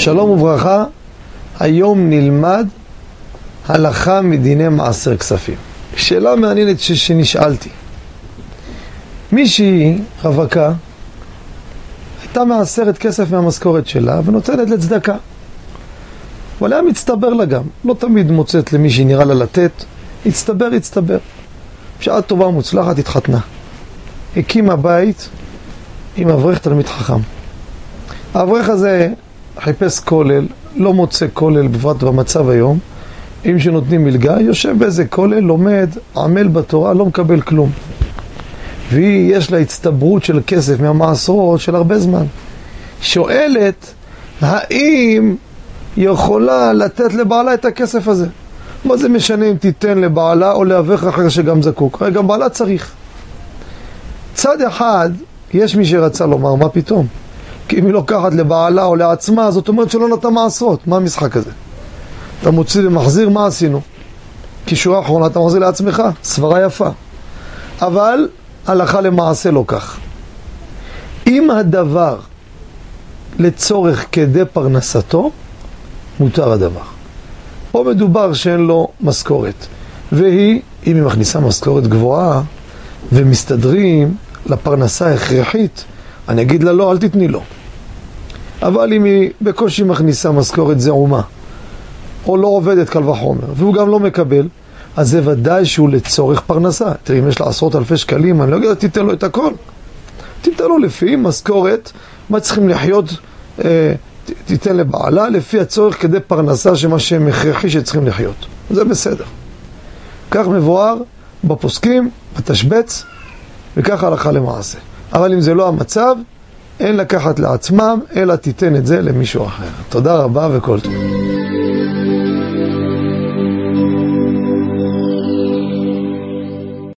שלום וברכה, היום נלמד הלכה מדיני מעשר כספים. שאלה מעניינת ש- שנשאלתי. מישהי, רווקה, הייתה מעשרת כסף מהמשכורת שלה ונותנת לצדקה. אבל היה מצטבר לה גם, לא תמיד מוצאת למי שנראה לה לתת, הצטבר, הצטבר. בשעה טובה ומוצלחת התחתנה. הקימה בית עם אברך תלמיד חכם. האברך הזה חיפש כולל, לא מוצא כולל, בפרט במצב היום. אם שנותנים מלגה, יושב באיזה כולל, לומד, עמל בתורה, לא מקבל כלום. והיא, יש לה הצטברות של כסף מהמעשרות של הרבה זמן. שואלת, האם יכולה לתת לבעלה את הכסף הזה? מה זה משנה אם תיתן לבעלה או לאברך אחר שגם זקוק? הרי גם בעלה צריך. צד אחד, יש מי שרצה לומר, מה פתאום? כי אם היא לוקחת לבעלה או לעצמה, זאת אומרת שלא נתן מעשרות. מה המשחק הזה? אתה מוציא ומחזיר, מה עשינו? קישורה אחרונה אתה מחזיר לעצמך, סברה יפה. אבל הלכה למעשה לא כך. אם הדבר לצורך כדי פרנסתו, מותר הדבר. פה מדובר שאין לו משכורת. והיא, אם היא מכניסה משכורת גבוהה ומסתדרים לפרנסה הכרחית, אני אגיד לה לא, אל תתני לו. אבל אם היא בקושי מכניסה משכורת זעומה, או לא עובדת קל וחומר, והוא גם לא מקבל, אז זה ודאי שהוא לצורך פרנסה. תראי, אם יש לה עשרות אלפי שקלים, אני לא אגיד, תיתן לו את הכל. תיתן לו לפי משכורת, מה צריכים לחיות, אה, תיתן לבעלה, לפי הצורך כדי פרנסה, שמה שהם הכרחי שצריכים לחיות. זה בסדר. כך מבואר בפוסקים, בתשבץ, וכך הלכה למעשה. אבל אם זה לא המצב, אין לקחת לעצמם, אלא תיתן את זה למישהו אחר. תודה רבה וכל טוב.